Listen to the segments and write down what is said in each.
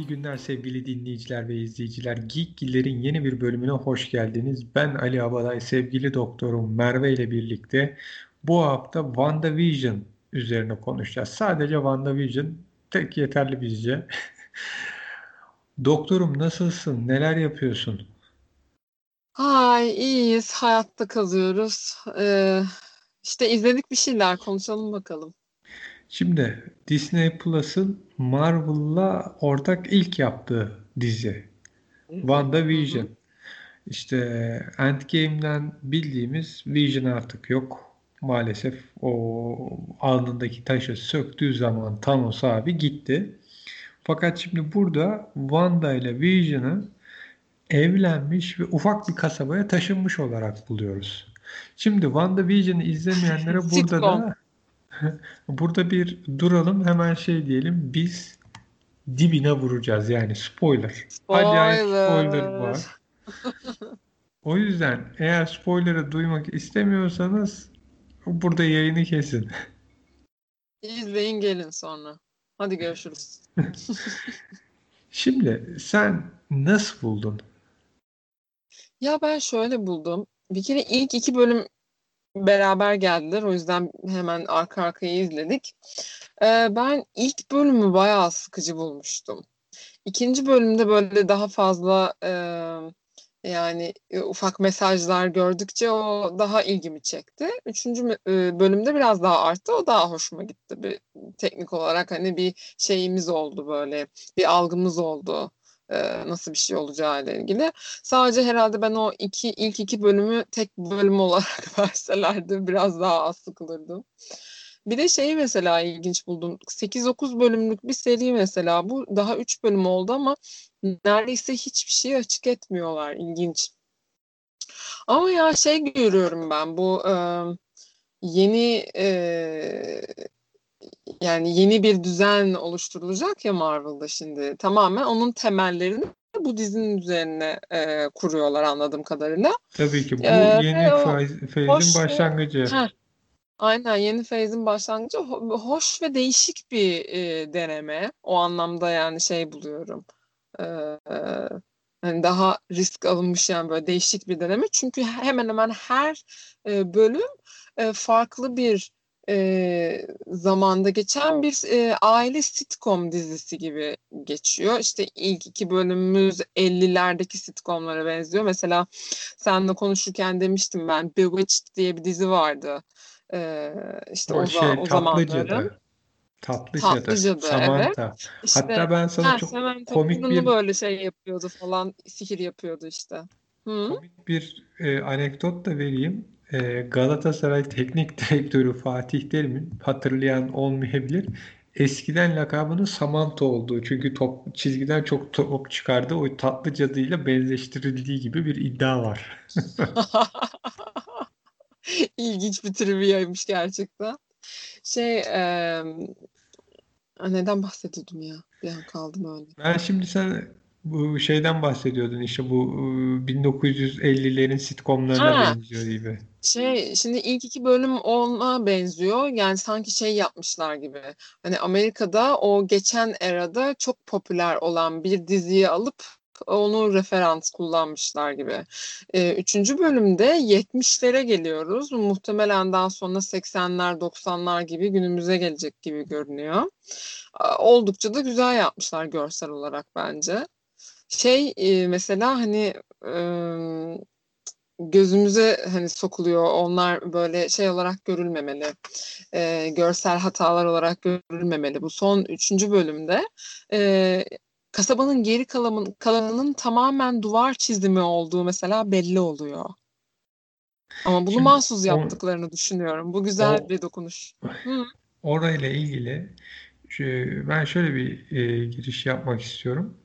İyi günler sevgili dinleyiciler ve izleyiciler. Geekgiller'in yeni bir bölümüne hoş geldiniz. Ben Ali Abaday, sevgili doktorum Merve ile birlikte bu hafta WandaVision üzerine konuşacağız. Sadece WandaVision tek yeterli bizce. Doktorum nasılsın? Neler yapıyorsun? Ay iyiyiz. Hayatta kalıyoruz. Ee, işte izledik bir şeyler. Konuşalım bakalım. Şimdi Disney Plus'ın Marvel'la ortak ilk yaptığı dizi. WandaVision. İşte Endgame'den bildiğimiz Vision artık yok. Maalesef o alnındaki taşı söktüğü zaman Thanos abi gitti. Fakat şimdi burada Wanda ile Vision'ı evlenmiş ve ufak bir kasabaya taşınmış olarak buluyoruz. Şimdi WandaVision'ı izlemeyenlere burada da burada bir duralım hemen şey diyelim biz dibine vuracağız yani spoiler. spoiler. Acayip spoiler var. o yüzden eğer spoiler'ı duymak istemiyorsanız burada yayını kesin. İzleyin gelin sonra. Hadi görüşürüz. Şimdi sen nasıl buldun? Ya ben şöyle buldum. Bir kere ilk iki bölüm beraber geldiler. O yüzden hemen arka arkaya izledik. Ee, ben ilk bölümü bayağı sıkıcı bulmuştum. İkinci bölümde böyle daha fazla e, yani e, ufak mesajlar gördükçe o daha ilgimi çekti. Üçüncü e, bölümde biraz daha arttı. O daha hoşuma gitti. Bir teknik olarak hani bir şeyimiz oldu böyle. Bir algımız oldu e, nasıl bir şey olacağı ile ilgili. Sadece herhalde ben o iki ilk iki bölümü tek bölüm olarak verselerdi biraz daha az sıkılırdım. Bir de şeyi mesela ilginç buldum. 8-9 bölümlük bir seri mesela. Bu daha 3 bölüm oldu ama neredeyse hiçbir şey açık etmiyorlar. İlginç. Ama ya şey görüyorum ben bu e, yeni e, yani yeni bir düzen oluşturulacak ya Marvel'da şimdi. Tamamen onun temellerini bu dizinin üzerine e, kuruyorlar anladığım kadarıyla. Tabii ki bu ee, yeni feyzin başlangıcı. Heh, aynen yeni feyzin başlangıcı hoş ve değişik bir e, deneme. O anlamda yani şey buluyorum. E, yani daha risk alınmış yani böyle değişik bir deneme. Çünkü hemen hemen her e, bölüm e, farklı bir e, zamanda geçen bir e, aile sitcom dizisi gibi geçiyor. İşte ilk iki bölümümüz 50'lerdeki sitcomlara benziyor. Mesela seninle konuşurken demiştim ben Bewitched diye bir dizi vardı. E, işte o, o, şey, o zamanların. Tatlıcadı. Tatlıcadı Samantha. Evet. İşte, Hatta ben sana ha, çok Samantha komik bir böyle şey yapıyordu falan sihir yapıyordu işte. Hı? Komik bir e, anekdot da vereyim. Ee, Galatasaray Teknik Direktörü Fatih Terim'in hatırlayan olmayabilir. Eskiden lakabının Samantha olduğu çünkü top çizgiden çok top çıkardı. O tatlı cadıyla benzeştirildiği gibi bir iddia var. İlginç bir triviaymış gerçekten. Şey e, neden bahsediyordum ya? Bir an kaldım öyle. Ben şimdi sen bu şeyden bahsediyordun işte bu 1950'lerin sitcomlarına ha, benziyor gibi. Şey şimdi ilk iki bölüm ona benziyor. Yani sanki şey yapmışlar gibi. Hani Amerika'da o geçen erada çok popüler olan bir diziyi alıp onu referans kullanmışlar gibi. Ee, üçüncü bölümde 70'lere geliyoruz. Muhtemelen daha sonra 80'ler 90'lar gibi günümüze gelecek gibi görünüyor. Oldukça da güzel yapmışlar görsel olarak bence. Şey e, mesela hani e, gözümüze hani sokuluyor. Onlar böyle şey olarak görülmemeli. E, görsel hatalar olarak görülmemeli. Bu son üçüncü bölümde e, kasabanın geri kalanın, kalanının tamamen duvar çizimi olduğu mesela belli oluyor. Ama bunu Şimdi, mahsus yaptıklarını o, düşünüyorum. Bu güzel o, bir dokunuş. Hı. Orayla ilgili ben şöyle bir e, giriş yapmak istiyorum.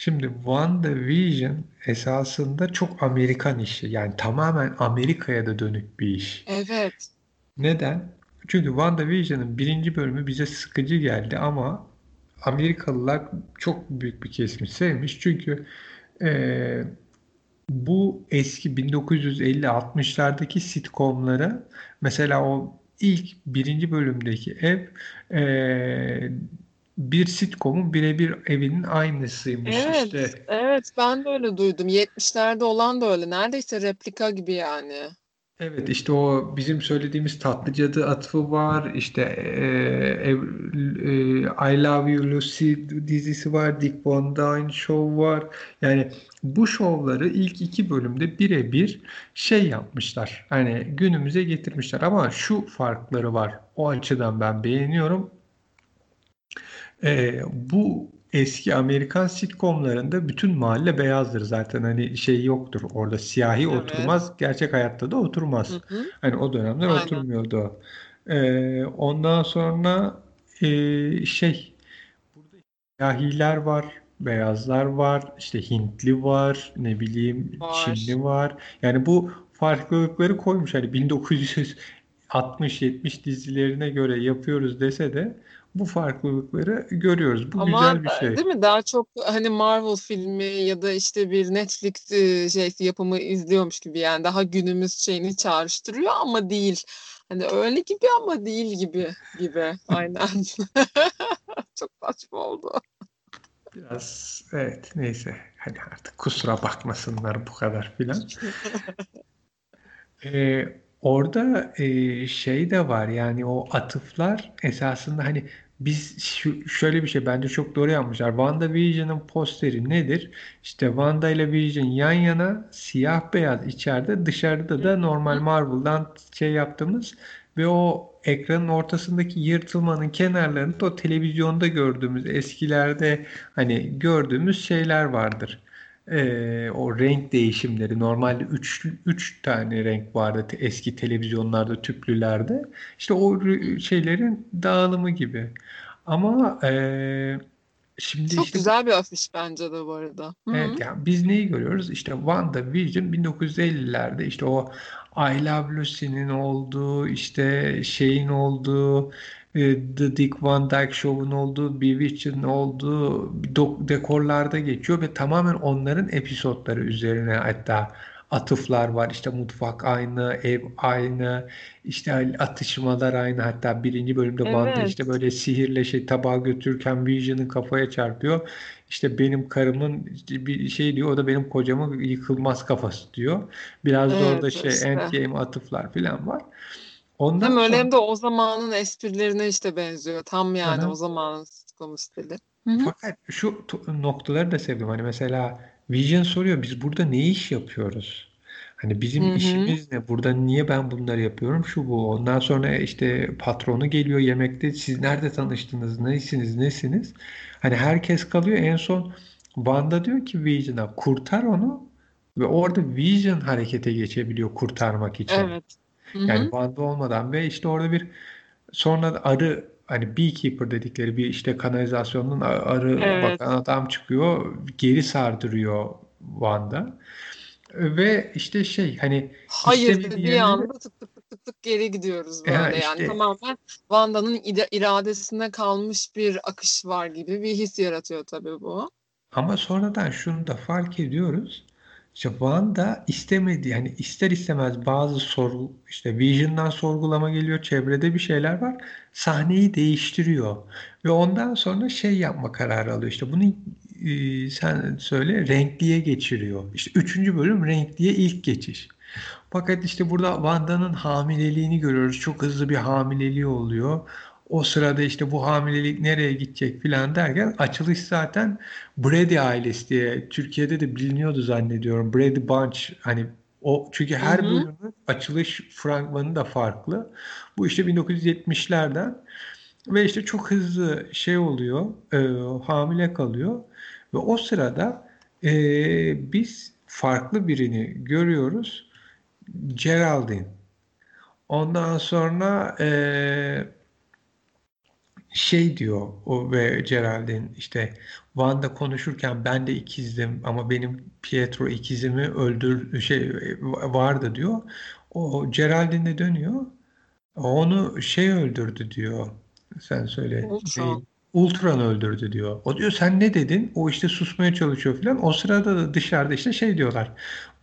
Şimdi WandaVision esasında çok Amerikan işi. Yani tamamen Amerika'ya da dönük bir iş. Evet. Neden? Çünkü WandaVision'ın birinci bölümü bize sıkıcı geldi ama Amerikalılar çok büyük bir kesimi sevmiş. Çünkü e, bu eski 1950-60'lardaki sitcomlara mesela o ilk birinci bölümdeki ev e, bir sitcom'un birebir evinin aynısıymış Evet, işte. evet ben de öyle duydum. 70'lerde olan da öyle. Neredeyse replika gibi yani. Evet işte o bizim söylediğimiz Tatlı Cadı atıfı var. İşte e, e, e, I Love You Lucy dizisi var. Dick Van Dyne Show var. Yani bu şovları ilk iki bölümde birebir şey yapmışlar. Hani günümüze getirmişler ama şu farkları var. O açıdan ben beğeniyorum. E, bu eski Amerikan sitcomlarında bütün mahalle beyazdır zaten hani şey yoktur orada siyahi Evet. oturmaz gerçek hayatta da oturmaz. Hı hı. Hani o dönemler Aynen. oturmuyordu. Ee, ondan sonra e, şey burada siyahiler var, beyazlar var, işte Hintli var, ne bileyim Var. Çinli var. Yani bu farklılıkları koymuş. Hani 1960-70 dizilerine göre yapıyoruz dese de bu farklılıkları görüyoruz. Bu Ama güzel bir şey. değil mi? Daha çok hani Marvel filmi ya da işte bir Netflix e, şey yapımı izliyormuş gibi yani daha günümüz şeyini çağrıştırıyor ama değil. Hani öyle gibi ama değil gibi gibi. Aynen. Çok saçma oldu. Biraz evet neyse hani artık kusura bakmasınlar bu kadar filan. Ee, orada e, şey de var yani o atıflar esasında hani biz şu, şöyle bir şey bence çok doğru yapmışlar. WandaVision'ın posteri nedir? İşte Wanda ile Vision yan yana siyah beyaz içeride dışarıda da normal Marvel'dan şey yaptığımız ve o ekranın ortasındaki yırtılmanın kenarlarında o televizyonda gördüğümüz eskilerde hani gördüğümüz şeyler vardır. Ee, o renk değişimleri normalde 3 3 tane renk vardı te- eski televizyonlarda tüplülerde işte o şeylerin dağılımı gibi ama ee, şimdi Çok işte güzel bir afiş bence de bu arada. Evet yani biz neyi görüyoruz? İşte WandaVision 1950'lerde işte o I Love Lucy'nin olduğu işte şeyin olduğu e, The Dick Van Dyke Show'un olduğu Bewitched'in olduğu dekorlarda geçiyor ve tamamen onların episodları üzerine hatta atıflar var. İşte mutfak aynı, ev aynı, işte atışmalar aynı. Hatta birinci bölümde Wanda Evet. işte böyle sihirle şey tabağı götürürken Vision'ın kafaya çarpıyor. İşte benim karımın işte bir şey diyor, o da benim kocamın yıkılmaz kafası diyor. Biraz da orada Evet şey işte. Endgame atıflar falan var. Hem Ondan öyle hem sonra de o zamanın esprilerine işte benziyor. Tam yani Aha. o zamanın sitcom stili. Fakat şu noktaları da sevdim. Hani mesela Vision soruyor biz burada ne iş yapıyoruz? Hani bizim Hı hı. işimiz ne? Burada niye ben bunları yapıyorum? Şu bu. Ondan sonra işte patronu geliyor yemekte. Siz nerede tanıştınız? Neysiniz? Nesiniz? Hani herkes kalıyor. En son Wanda diyor ki Vision'a kurtar onu ve orada Vision harekete geçebiliyor kurtarmak için. Evet. Yani hı. Wanda olmadan ve işte orada bir sonra arı hani beekeeper dedikleri bir işte kanalizasyonun arı Evet. bakan adam çıkıyor geri sardırıyor Wanda ve işte şey hani Hayır dediği yerlere anda tık tık tık tık tık geri gidiyoruz ya böyle yani işte tamamen Wanda'nın ira- iradesine kalmış bir akış var gibi bir his yaratıyor tabii bu. Ama sonradan şunu da fark ediyoruz. İşte Wanda istemedi yani ister istemez bazı sorgu işte Vision'dan sorgulama geliyor, çevrede bir şeyler var. Sahneyi değiştiriyor ve ondan sonra şey yapma kararı alıyor. İşte bunu e, sen söyle renkliye geçiriyor. İşte üçüncü bölüm renkliye ilk geçiş. Fakat işte burada Wanda'nın hamileliğini görüyoruz. Çok hızlı bir hamileliği oluyor. O sırada işte bu hamilelik nereye gidecek filan derken açılış zaten Brady ailesi diye Türkiye'de de biliniyordu zannediyorum. Brady Bunch hani o çünkü her hı. bölümün açılış fragmanı da farklı. Bu işte 1970'lerden ve işte çok hızlı şey oluyor, e, hamile kalıyor ve o sırada e, biz farklı birini görüyoruz. Geraldine. Ondan sonra e, şey diyor o ve Geraldine işte Wanda konuşurken ben de ikizdim ama benim Pietro ikizimi öldür şey vardı diyor. O Geraldine dönüyor. Onu şey öldürdü diyor. Sen söyle. Ultron. Ultron öldürdü diyor. O diyor sen ne dedin? O işte susmaya çalışıyor falan. O sırada da dışarıda işte şey diyorlar.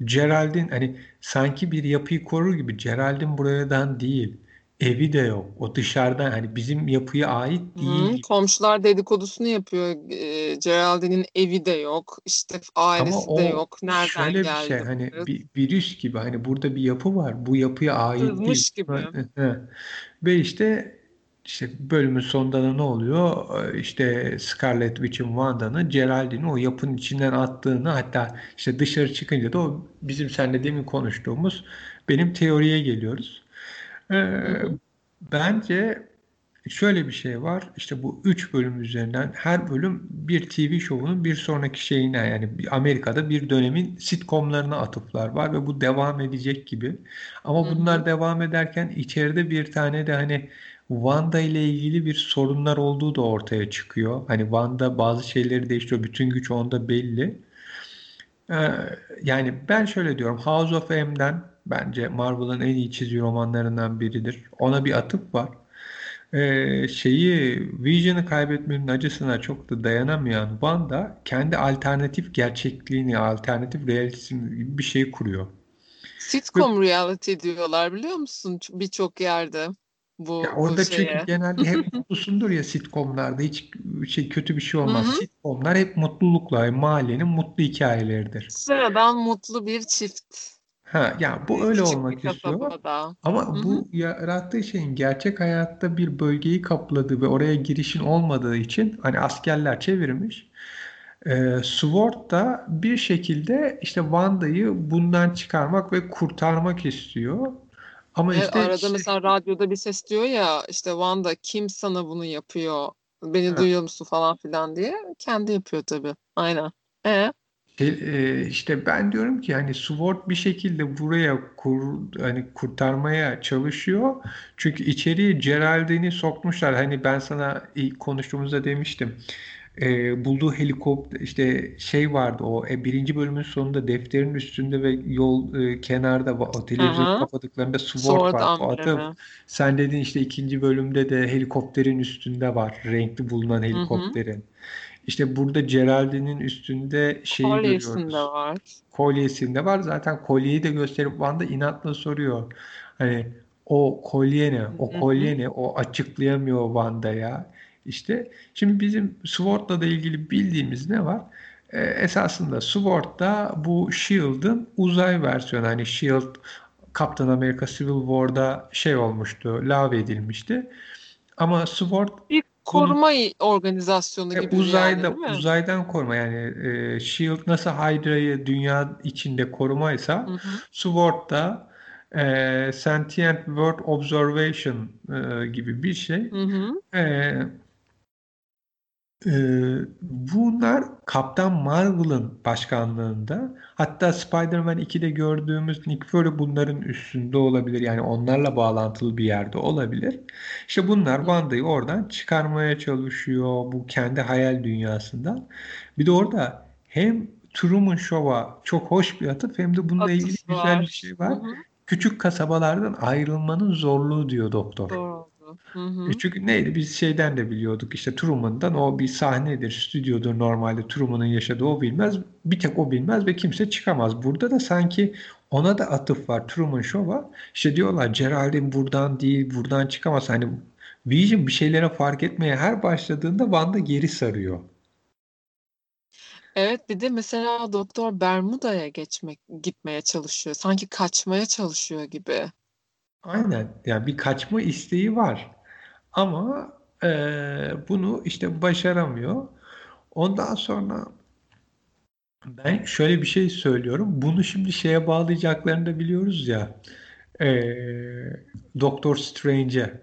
Geraldine hani sanki bir yapıyı korur gibi Geraldine buradan değil. Evi de yok. O dışarıdan hani bizim yapıya ait değil. Hı, komşular dedikodusunu yapıyor. E, Geraldine'in evi de yok. İşte ailesi Ama de yok. Nereden şöyle bir şey geldi hani bir virüs gibi hani burada bir yapı var. Bu yapıya ait değil. Sızmış gibi. Ve işte işte bölümün sonunda da ne oluyor? Ee, İşte Scarlet Witch'in Wanda'nın Geraldine'i o yapının içinden attığını hatta işte dışarı çıkınca da o bizim seninle demin konuştuğumuz benim teoriye geliyoruz. Ee, bence şöyle bir şey var. İşte bu üç bölüm üzerinden her bölüm bir TV şovunun bir sonraki şeyine yani Amerika'da bir dönemin sitcomlarına atıflar var ve bu devam edecek gibi. Ama bunlar devam ederken içeride bir tane de hani Wanda ile ilgili bir sorunlar olduğu da ortaya çıkıyor. Hani Wanda bazı şeyleri değiştiriyor. Bütün güç onda belli. Ee, yani ben şöyle diyorum. House of M'den bence Marvel'ın en iyi çizgi romanlarından biridir. Ona bir atıf var. Ee, şeyi Vision'ı kaybetmenin acısına çok da dayanamayan Wanda kendi alternatif gerçekliğini, alternatif realitesini gibi bir şey kuruyor. Ve Sitcom reality diyorlar biliyor musun? Birçok yerde ya bu bu orada çünkü şeye. genelde hep mutlusundur ya sitcomlarda hiç şey kötü bir şey olmaz. hı. Sitcomlar hep mutlulukla, mahallenin mutlu hikayeleridir. Sıradan mutlu bir çift. Ha, ya bu Ee, öyle Küçük bir olmak istiyor. kasabada. Hı Ama hı. bu yarattığı şeyin gerçek hayatta bir bölgeyi kapladığı ve oraya girişin olmadığı için hani askerler çevirmiş. Ee, Sword da bir şekilde işte Wanda'yı bundan çıkarmak ve kurtarmak istiyor. Ama Evet, işte arada şey, mesela radyoda bir ses diyor ya işte Wanda kim sana bunu yapıyor? Beni ha, duyuyor musun falan filan diye. Kendi yapıyor tabii. Aynen. E? Şey, e, işte ben diyorum ki hani Sword bir şekilde buraya kur, hani kurtarmaya çalışıyor. Çünkü içeriye Geraldine'i sokmuşlar. Hani ben sana ilk konuştuğumuzda demiştim. e, bulduğu helikopter işte şey vardı o e, birinci bölümün sonunda defterin üstünde ve yol e, kenarda o televizyonu Aha. kapadıklarında sword Sword var. O amblemi. sen dedin işte ikinci bölümde de helikopterin üstünde var. Renkli bulunan Hı hı. İşte burada Geraldine'in üstünde şeyi Kolyesinde görüyoruz. var. Kolyesinde var. Zaten kolyeyi de gösterip Wanda inatla soruyor. Hani o kolye ne? O kolye ne? O açıklayamıyor Wanda'ya. İşte şimdi bizim Sword'la da ilgili bildiğimiz ne var? Ee, esasında Sword'da bu Shield'ın uzay versiyonu. Hani Shield Captain America Civil War'da şey olmuştu, lave edilmişti. Ama Sword Bir koruma organizasyonu e, gibi yani uzayda mi? uzaydan koruma yani e, Shield nasıl Hydra'yı dünya içinde korumaysa Hı hı. Sword da e, Sentient World Observation e, gibi bir şey. Hı hı. E, e, bunlar Kaptan Marvel'ın başkanlığında hatta Spider-Man 2'de gördüğümüz Nick Fury bunların üstünde olabilir. Yani onlarla bağlantılı bir yerde olabilir. İşte bunlar Hı hı. Wanda'yı oradan çıkarmaya çalışıyor bu kendi hayal dünyasından. Bir de orada hem Truman Show'a çok hoş bir atıf hem de bununla ilgili Atıf güzel bir var. şey Hı var. hı. Küçük kasabalardan ayrılmanın zorluğu diyor doktor. Doğru. Hı E hı. çünkü neydi? Biz şeyden de biliyorduk işte Truman'dan o bir sahnedir, stüdyodur normalde Truman'ın yaşadığı o bilmez. Bir tek o bilmez ve kimse çıkamaz. Burada da sanki ona da atıf var Truman Show'a. İşte diyorlar Geraldine buradan değil, buradan çıkamaz. Hani Vision bir şeylere fark etmeye her başladığında Wanda geri sarıyor. Evet bir de mesela Doktor Bermuda'ya geçmek gitmeye çalışıyor. Sanki kaçmaya çalışıyor gibi. Aynen. Yani bir kaçma isteği var. Ama e, bunu işte başaramıyor. Ondan sonra Ben şöyle bir şey söylüyorum. Bunu şimdi şeye bağlayacaklarını da biliyoruz ya. Ee, Doctor Strange'e.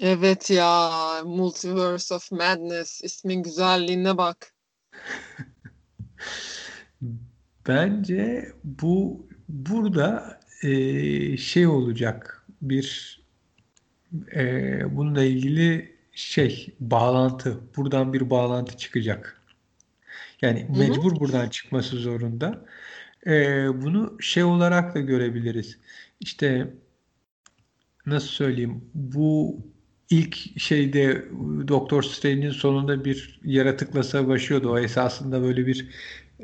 Evet ya Multiverse of Madness ismin güzelliğine bak. Bence bu burada ee, şey olacak bir ee, bununla ilgili şey bağlantı. Buradan bir bağlantı çıkacak. Yani Hı hı. mecbur buradan çıkması zorunda. Ee, bunu şey olarak da görebiliriz. İşte nasıl söyleyeyim bu ilk şeyde Doktor Strange'in sonunda bir yaratıkla savaşıyordu. O esasında böyle bir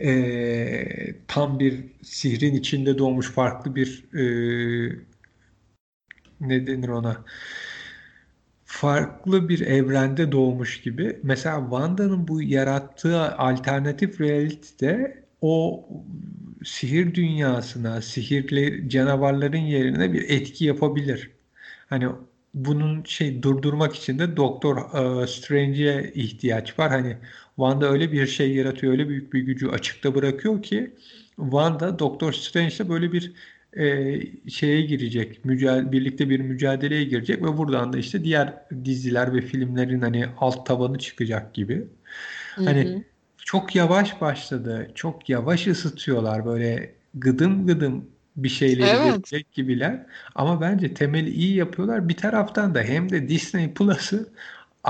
e, tam bir sihrin içinde doğmuş farklı bir e, ne denir ona farklı bir evrende doğmuş gibi. Mesela Wanda'nın bu yarattığı alternatif realitede o sihir dünyasına, sihirli canavarların yerine bir etki yapabilir. Hani bunun şey durdurmak için de Doktor e, Strange'e ihtiyaç var. Hani Wanda öyle bir şey yaratıyor, öyle büyük bir gücü açıkta bırakıyor ki Wanda Doktor Strange'le böyle bir e, şeye girecek, mücadele, birlikte bir mücadeleye girecek ve buradan da işte diğer diziler ve filmlerin hani alt tabanı çıkacak gibi. Hani hı hı. çok yavaş başladı, çok yavaş ısıtıyorlar böyle gıdım gıdım bir şeyleri evet. verecek gibiler. Ama bence temeli iyi yapıyorlar. Bir taraftan da hem de Disney Plus'ı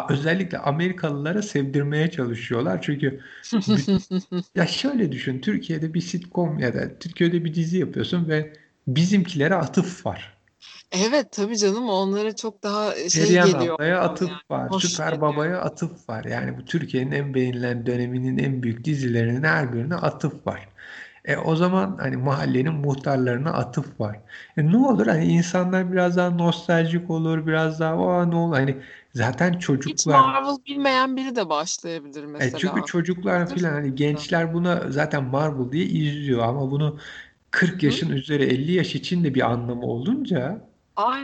özellikle Amerikalılara sevdirmeye çalışıyorlar. Çünkü ya şöyle düşün Türkiye'de bir sitcom ya da Türkiye'de bir dizi yapıyorsun ve bizimkilere atıf var. Evet tabii canım onlara çok daha şey Perihan geliyor. ablaya atıf yani. var. Hoş Süper geliyor. Baba'ya atıf var. Yani bu Türkiye'nin en beğenilen döneminin en büyük dizilerinin her birine atıf var. E o zaman hani mahallenin muhtarlarına atıf var. E ne olur hani insanlar biraz daha nostaljik olur, biraz daha o ne olur hani zaten çocuklar Hiç Marvel bilmeyen biri de başlayabilir mesela. E çünkü çocuklar filan hani gençler buna zaten Marvel diye izliyor ama bunu 40 yaşın üzeri 50 yaş için de bir anlamı olunca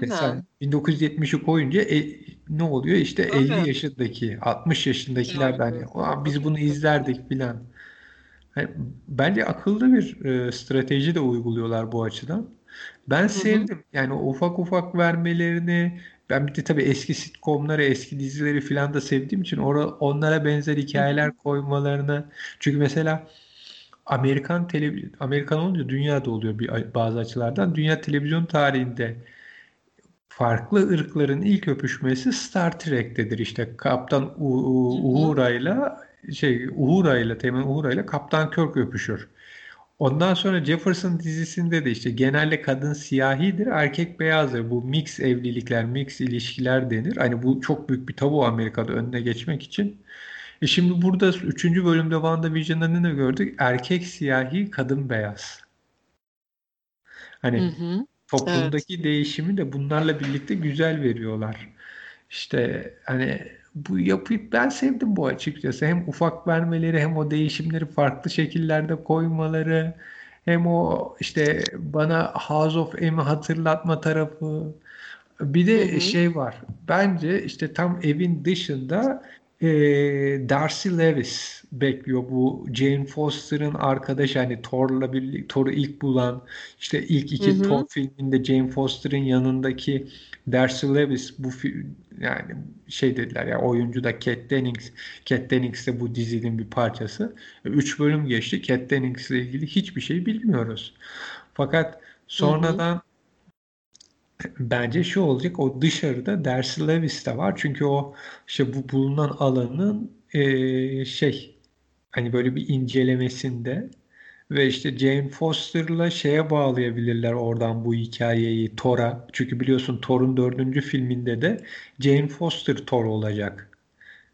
mesela Aynen. 1970'i koyunca e, ne oluyor? İşte 50 yaşındaki, 60 yaşındakiler de hani Yani biz bunu izlerdik filan. Bence akıllı bir e, strateji de uyguluyorlar bu açıdan. Ben Hı hı. sevdim. Yani ufak ufak vermelerini ben bir de tabii eski sitcomları, eski dizileri filan da sevdiğim için ora, onlara benzer Hı hı. hikayeler koymalarını çünkü mesela Amerikan televiz Amerikan olunca dünyada oluyor bir bazı açılardan. Dünya televizyon tarihinde farklı ırkların ilk öpüşmesi Star Trek'tedir. İşte Kaptan Uhura ile şey Uhura ile Teğmen Uhura ile Kaptan Kirk öpüşür. Ondan sonra Jefferson dizisinde de işte genelde kadın siyahidir, erkek beyazdır. Bu mix evlilikler, mix ilişkiler denir. Hani bu çok büyük bir tabu Amerika'da önüne geçmek için. E şimdi burada 3. bölümde WandaVision'da ne gördük? Erkek siyahi, kadın beyaz. Hani Hı hı. Evet. toplumdaki değişimi de bunlarla birlikte güzel veriyorlar. İşte hani bu yapıyı ben sevdim bu açıkçası. Hem ufak vermeleri hem o değişimleri farklı şekillerde koymaları hem o işte bana House of M'i hatırlatma tarafı. Bir Hı de hı. şey var. Bence işte tam evin dışında e, Darcy Lewis bekliyor bu Jane Foster'ın arkadaşı hani Thor'la birlikte Thor'u ilk bulan işte ilk iki Hı hı. Thor filminde Jane Foster'ın yanındaki Darcy Lewis bu yani şey dediler ya oyuncu da Kat Dennings. Kat Dennings de bu dizinin bir parçası. Üç bölüm geçti. Kat Dennings ile ilgili hiçbir şey bilmiyoruz. Fakat sonradan hı hı bence şu olacak o dışarıda Darcy Lewis de var. Çünkü o işte bu bulunan alanın e, şey hani böyle bir incelemesinde ve işte Jane Foster'la şeye bağlayabilirler oradan bu hikayeyi Thor'a. Çünkü biliyorsun Thor'un dördüncü filminde de Jane Foster Thor olacak.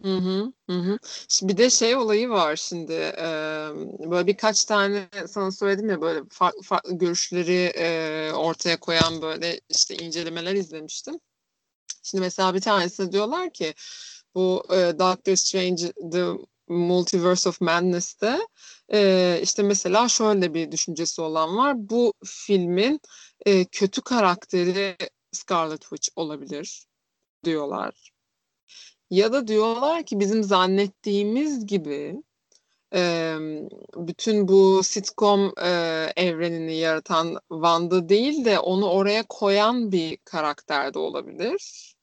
Hı hı, hı bir de şey olayı var şimdi e, böyle birkaç tane sana söyledim ya böyle farklı farklı görüşleri e, ortaya koyan böyle işte incelemeler izlemiştim. Şimdi mesela bir tanesinde diyorlar ki bu e, Doctor Strange The Multiverse of Madness'te e, işte mesela şöyle bir düşüncesi olan var. Bu filmin e, kötü karakteri Scarlet Witch olabilir diyorlar. Ya da diyorlar ki bizim zannettiğimiz gibi e, bütün bu sitcom e, evrenini yaratan Wanda değil de onu oraya koyan bir karakter de olabilir.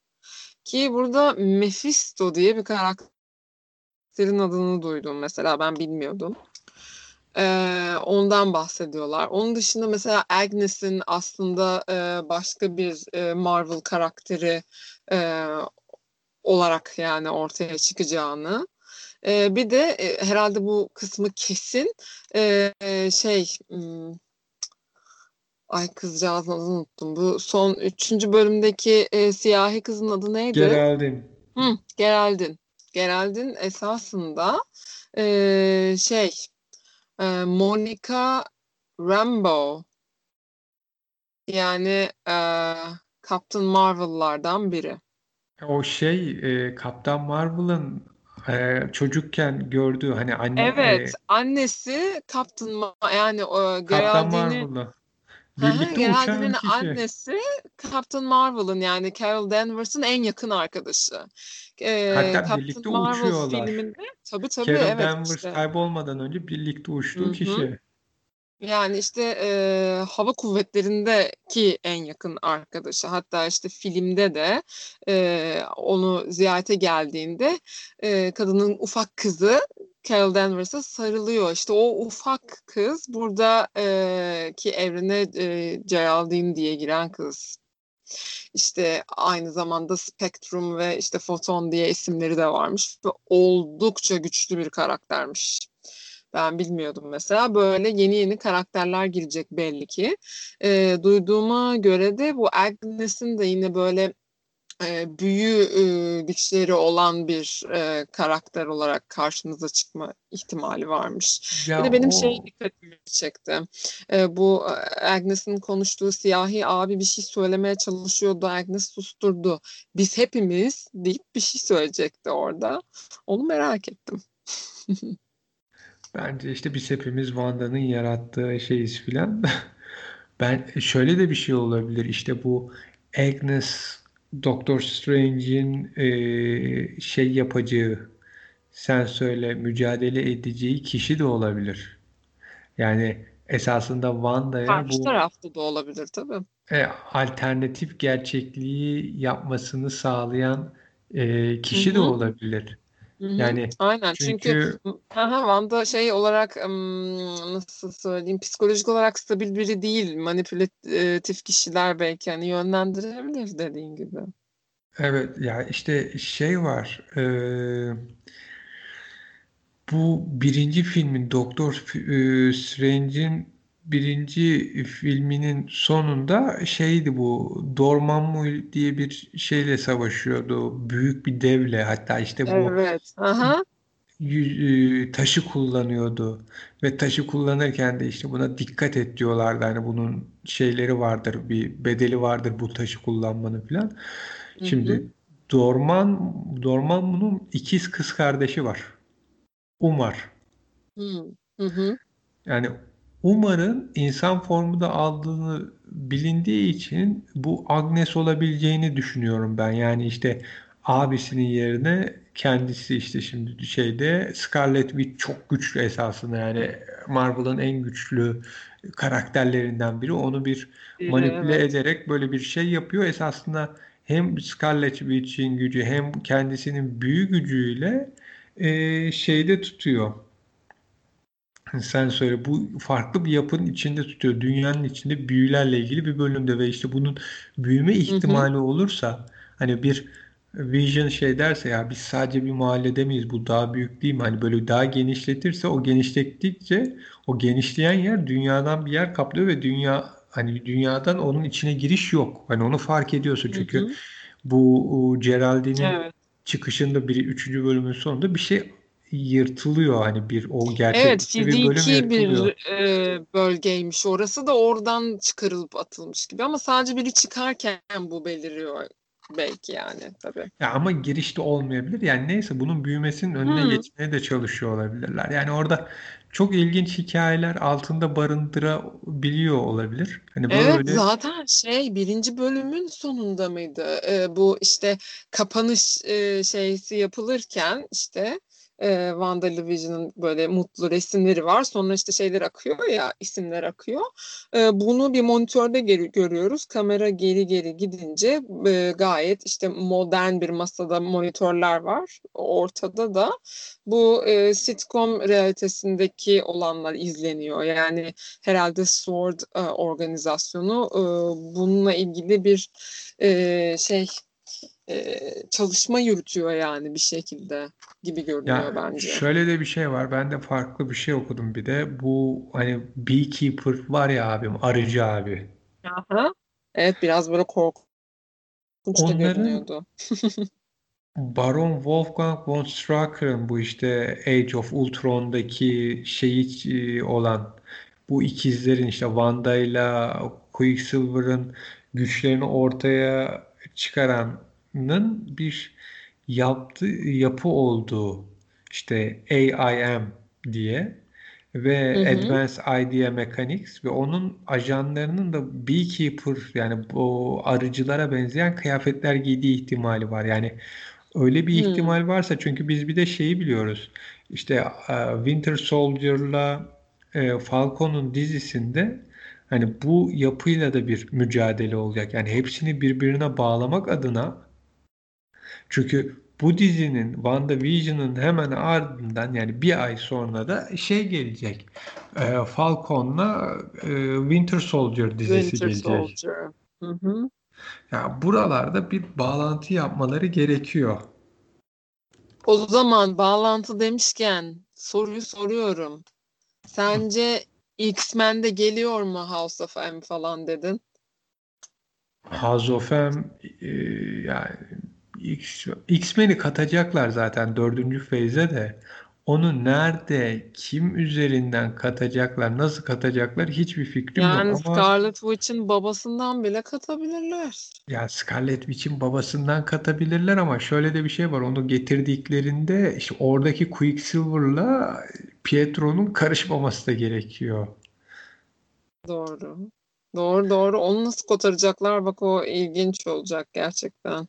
Ki burada Mephisto diye bir karakterin adını duydum mesela ben bilmiyordum. Ee, ondan bahsediyorlar. Onun dışında mesela Agnes'in aslında e, başka bir e, Marvel karakteri e, olarak yani ortaya çıkacağını. E, bir de e, herhalde bu kısmı kesin e, şey hmm, ay kızcağızın adını unuttum. Bu son üçüncü bölümdeki e, siyahi kızın adı neydi? Geraldine. Hı, Geraldine. Geraldine esasında e, şey e, Monica Rambeau yani e, Captain Marvel'lardan biri. O şey e, Kaptan Marvel'ın e, çocukken gördüğü hani anne Evet, e, annesi Captain Ma- yani o Kaptan Geraldine'in Marvel'la Hı hı, birlikte uçan Geraldine'in kişi. annesi Captain Marvel'ın yani Carol Danvers'ın en yakın arkadaşı. Ee, Hatta Captain birlikte Marvel uçuyorlar. filminde tabii tabii Carol evet Danvers işte. kaybolmadan önce birlikte Hı uçtuğu hı. kişi. Yani işte e, hava kuvvetlerindeki en yakın arkadaşı. Hatta işte filmde de e, onu ziyarete geldiğinde e, kadının ufak kızı Carol Danvers'a sarılıyor. İşte o ufak kız burada e, ki evrene e, Geraldine diye giren kız. İşte aynı zamanda Spectrum ve işte Photon diye isimleri de varmış ve oldukça güçlü bir karaktermiş. Ben bilmiyordum mesela. Böyle yeni yeni karakterler girecek belli ki. E, duyduğuma göre de bu Agnes'in de yine böyle e, büyü e, güçleri olan bir e, karakter olarak karşımıza çıkma ihtimali varmış. Bir Ya de benim şey o dikkatimi çekti. E, bu Agnes'in konuştuğu siyahi abi bir şey söylemeye çalışıyordu. Agnes susturdu. Biz hepimiz deyip bir şey söyleyecekti orada. Onu merak ettim. bence işte biz hepimiz Wanda'nın yarattığı şeyiz filan. Ben şöyle de bir şey olabilir. İşte bu Agnes Doctor Strange'in e, şey yapacağı sen söyle mücadele edeceği kişi de olabilir. Yani esasında Wanda'ya Karşı bu tarafta da olabilir tabii. e, alternatif gerçekliği yapmasını sağlayan e, kişi de hı. olabilir. Yani Aynen çünkü çünkü aha, Wanda şey olarak nasıl söyleyeyim psikolojik olarak stabil biri değil. Manipülatif kişiler belki hani yönlendirebilir dediğin gibi. evet ya işte şey var e, bu birinci filmin Doktor e, Strange'in birinci filminin sonunda şeydi bu Dormammu diye bir şeyle savaşıyordu. Büyük bir devle hatta işte bu Evet. Aha. e, taşı kullanıyordu ve taşı kullanırken de işte buna dikkat et diyorlardı. Hani bunun şeyleri vardır, bir bedeli vardır bu taşı kullanmanın falan. Hı hı. Şimdi Dorman Dormammu'nun ikiz kız kardeşi var. Umar. Hı hı. hı. Yani Umar'ın insan formu da aldığını bilindiği için bu Agnes olabileceğini düşünüyorum ben. Yani işte abisinin yerine kendisi işte şimdi şeyde Scarlet Witch çok güçlü esasında yani Marvel'ın en güçlü karakterlerinden biri. Onu bir manipüle evet. ederek böyle bir şey yapıyor. Esasında hem Scarlet Witch'in gücü hem kendisinin büyü gücüyle e, şeyde tutuyor. Sen söyle bu farklı bir yapının içinde tutuyor. Dünyanın içinde büyülerle ilgili bir bölümde ve işte bunun büyüme Hı hı. ihtimali olursa hani bir Vision şey derse ya biz sadece bir mahallede miyiz bu daha büyük değil mi? Hani böyle daha genişletirse o genişlettikçe o genişleyen yer dünyadan bir yer kaplıyor ve dünya hani dünyadan onun içine giriş yok. Hani onu fark ediyorsun Hı çünkü hı. bu Geraldine'in Evet. çıkışında bir üçüncü bölümün sonunda bir şey yırtılıyor hani bir o Evet, gerçeklikte bir bölüm bir e, bölgeymiş orası da oradan çıkarılıp atılmış gibi ama sadece biri çıkarken bu beliriyor belki yani tabii. Ya ama girişte olmayabilir. Yani neyse bunun büyümesinin önüne Hı. geçmeye de çalışıyor olabilirler. Yani orada çok ilginç hikayeler altında barındırabiliyor olabilir. Hani Evet böyle zaten şey birinci bölümün sonunda mıydı? Ee, bu işte kapanış e, şeysi yapılırken işte e, WandaVision'ın böyle mutlu resimleri var. Sonra işte şeyler akıyor ya isimler akıyor. E, bunu bir monitörde geri, görüyoruz. Kamera geri geri gidince e, gayet işte modern bir masada monitörler var. Ortada da bu e, sitcom realitesindeki olanlar izleniyor. Yani herhalde Sword e, organizasyonu e, bununla ilgili bir e, şey e, çalışma yürütüyor yani bir şekilde gibi görünüyor ya bence. şöyle de bir şey var. Ben de farklı bir şey okudum bir de. Bu hani Beekeeper var ya abim, arıcı abi. Aha. Evet biraz böyle korkunç da Onların görünüyordu. Baron Wolfgang von Strucker'ın bu işte Age of Ultron'daki şeyi olan bu ikizlerin işte Wanda ile Quicksilver'ın güçlerini ortaya çıkaranın bir yaptığı yapı olduğu işte AIM diye ve hı hı. Advanced Idea Mechanics ve onun ajanlarının da Beekeeper yani bu arıcılara benzeyen kıyafetler giydiği ihtimali var. Yani öyle bir ihtimal varsa çünkü biz bir de şeyi biliyoruz. İşte Winter Soldier'la Falcon'un dizisinde hani bu yapıyla da bir mücadele olacak. Yani hepsini birbirine bağlamak adına çünkü bu dizinin WandaVision'ın hemen ardından yani bir ay sonra da şey gelecek. E, Falcon'la e, Winter Soldier dizisi Winter gelecek. Soldier. Hı hı. Yani buralarda bir bağlantı yapmaları gerekiyor. O zaman bağlantı demişken soruyu soruyorum. Sence X-Men'de geliyor mu House of M falan dedin? House of M e, yani X-Men'i katacaklar zaten dördüncü feyze de. Onu nerede, kim üzerinden katacaklar, nasıl katacaklar hiçbir fikrim yani yok ama Scarlet Witch'in babasından bile katabilirler. ya Scarlet Witch'in babasından katabilirler ama şöyle de bir şey var. Onu getirdiklerinde işte oradaki Quicksilver'la Pietro'nun karışmaması da gerekiyor. Doğru. Doğru doğru. Onu nasıl kotaracaklar? Bak o ilginç olacak gerçekten.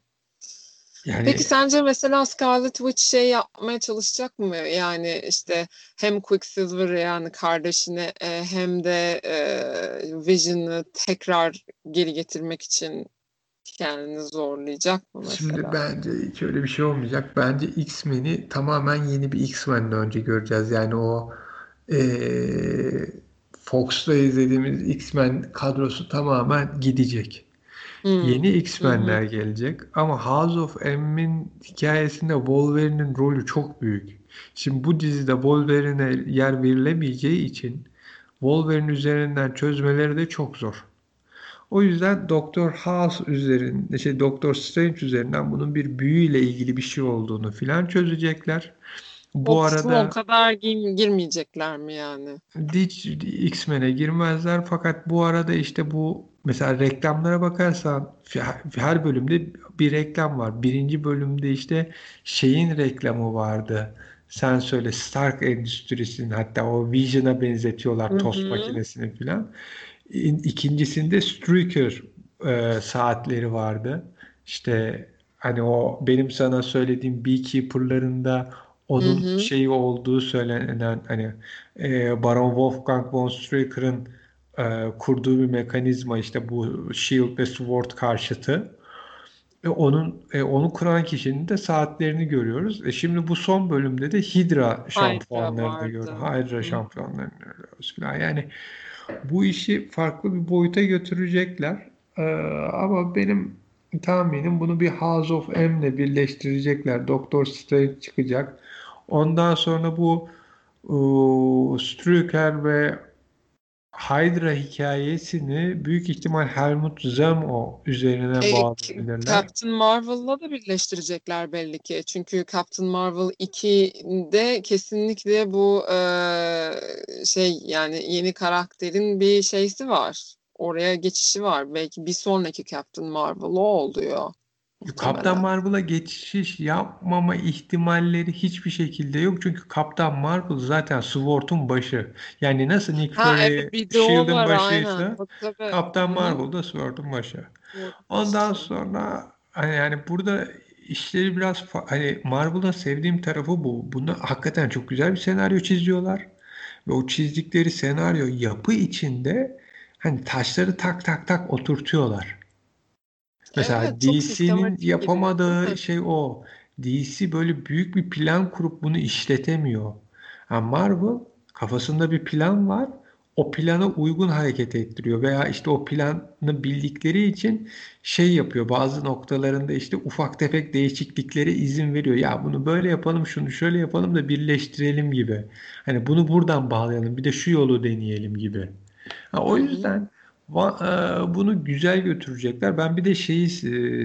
Yani Peki sence mesela Scarlet Witch şey yapmaya çalışacak mı? Yani işte hem Quicksilver yani kardeşini e, hem de e, Vision'ı tekrar geri getirmek için kendini zorlayacak mı mesela? Şimdi bence hiç öyle bir şey olmayacak. Bence X-Men'i tamamen yeni bir X-Men'den önce göreceğiz. Yani o e, Fox'ta izlediğimiz X-Men kadrosu tamamen gidecek. Hmm. Yeni X-Men'ler hmm. gelecek ama House of M'in hikayesinde Wolverine'in rolü çok büyük. Şimdi bu dizide Wolverine'e yer verilemeyeceği için Wolverine üzerinden çözmeleri de çok zor. O yüzden Doktor House üzerinde, şey Doktor Strange üzerinden bunun bir büyüyle ilgili bir şey olduğunu filan çözecekler. Bu o arada o kadar gir, girmeyecekler mi yani? Hiç X-Men'e girmezler fakat bu arada işte bu Mesela reklamlara bakarsan her bölümde bir reklam var. Birinci bölümde işte şeyin reklamı vardı. Sen söyle Stark Endüstrisi'nin hatta o Vision'a benzetiyorlar tost makinesini falan. İkincisinde Stryker e, saatleri vardı. İşte hani o benim sana söylediğim Beekeeper'larında onun hı hı. şeyi olduğu söylenen hani e, Baron Wolfgang von Stryker'ın e, kurduğu bir mekanizma işte bu Shield ve Sword karşıtı. E, onun e, onu kuran kişinin de saatlerini görüyoruz. E, şimdi bu son bölümde de Hydra şampuanlarını görüyoruz. Hydra şampuanlarını görüyoruz falan. Yani bu işi farklı bir boyuta götürecekler. E, ama benim tahminim bunu bir House of M'le birleştirecekler. Doctor Strange çıkacak. Ondan sonra bu e, Strucker ve Hydra hikayesini büyük ihtimal Helmut Zemo üzerine e, bağlayabilirler. Captain Marvel'la da birleştirecekler belli ki. Çünkü Captain Marvel 2'de kesinlikle bu e, şey yani yeni karakterin bir şeysi var. Oraya geçişi var. Belki bir sonraki Captain Marvel o oluyor. Kaptan Marvel'a geçiş yapmama ihtimalleri hiçbir şekilde yok. Çünkü Kaptan Marvel zaten Sword'un başı. Yani nasıl Nick Fury evet, Shield'ın başıysa Kaptan Marvel da Sword'un başı. Ondan sonra hani yani burada işleri biraz hani Marvel'ın sevdiğim tarafı bu. Bunda hakikaten çok güzel bir senaryo çiziyorlar. Ve o çizdikleri senaryo yapı içinde hani taşları tak tak tak oturtuyorlar. Mesela Evet, DC'nin yapamadığı şey o. DC böyle büyük bir plan kurup bunu işletemiyor. Yani Marvel kafasında bir plan var. O plana uygun hareket ettiriyor veya işte o planı bildikleri için şey yapıyor. Bazı noktalarında işte ufak tefek değişikliklere izin veriyor. Ya bunu böyle yapalım, şunu şöyle yapalım da birleştirelim gibi. Hani bunu buradan bağlayalım, bir de şu yolu deneyelim gibi. Ha, o yüzden bunu güzel götürecekler. Ben bir de şeyi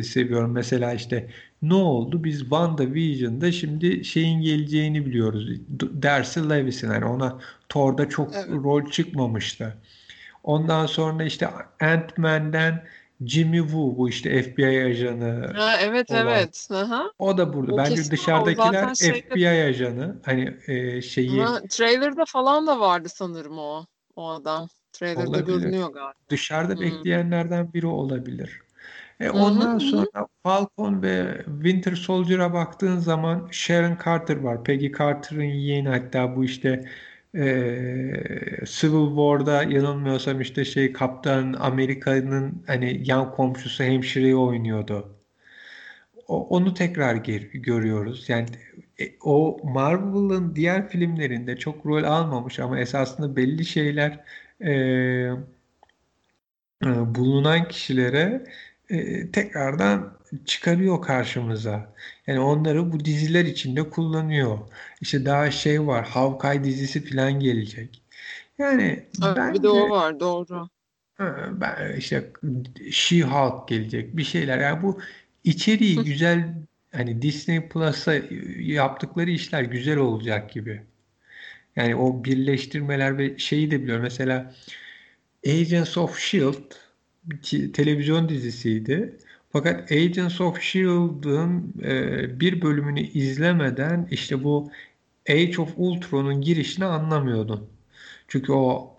seviyorum. Mesela işte ne oldu? Biz WandaVision'da şimdi şeyin geleceğini biliyoruz. Darcy Lewis'in yani ona Thor'da çok evet. rol çıkmamıştı. Ondan sonra işte Ant-Man'den Jimmy Woo bu işte FBI ajanı Ha, evet olan. evet. Aha. O da burada. O Bence dışarıdakiler şeyde FBI ajanı. Hani e, şeyi Aha, trailer'da falan da vardı sanırım o o adam. Trailer'da olabilir. görünüyor galiba. Dışarıda Hmm. bekleyenlerden biri olabilir. E, ondan hı. sonra Falcon ve Winter Soldier'a baktığın zaman Sharon Carter var. Peggy Carter'ın yeğeni hatta bu işte e, Civil War'da yanılmıyorsam işte şey Kaptan Amerika'nın hani yan komşusu hemşireyi oynuyordu. O- onu tekrar ger- görüyoruz. Yani e, o Marvel'ın diğer filmlerinde çok rol almamış ama esasında belli şeyler e, e, bulunan kişilere e, tekrardan çıkarıyor karşımıza. Yani onları bu diziler içinde kullanıyor. İşte daha şey var, Hawkeye dizisi falan gelecek. Yani Evet, bir de o bence var doğru. ben işte She-Hulk gelecek bir şeyler. Yani bu içeriği güzel hani Disney Plus'a yaptıkları işler güzel olacak gibi. Yani o birleştirmeler ve şeyi de biliyorum. Mesela Agents of S.H.I.E.L.D. televizyon dizisiydi. Fakat Agents of S.H.I.E.L.D.'ın e, bir bölümünü izlemeden işte bu Age of Ultron'un girişini anlamıyordun. Çünkü o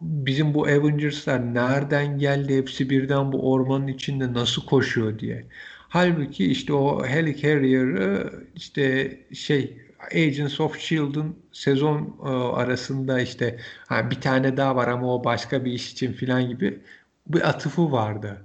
bizim bu Avengers'lar nereden geldi hepsi birden bu ormanın içinde nasıl koşuyor diye. Halbuki işte o Helicarrier'ı işte şey Agents of S.H.I.E.L.D'ın sezon e, arasında işte ha, bir tane daha var ama o başka bir iş için filan gibi bir atıfı vardı.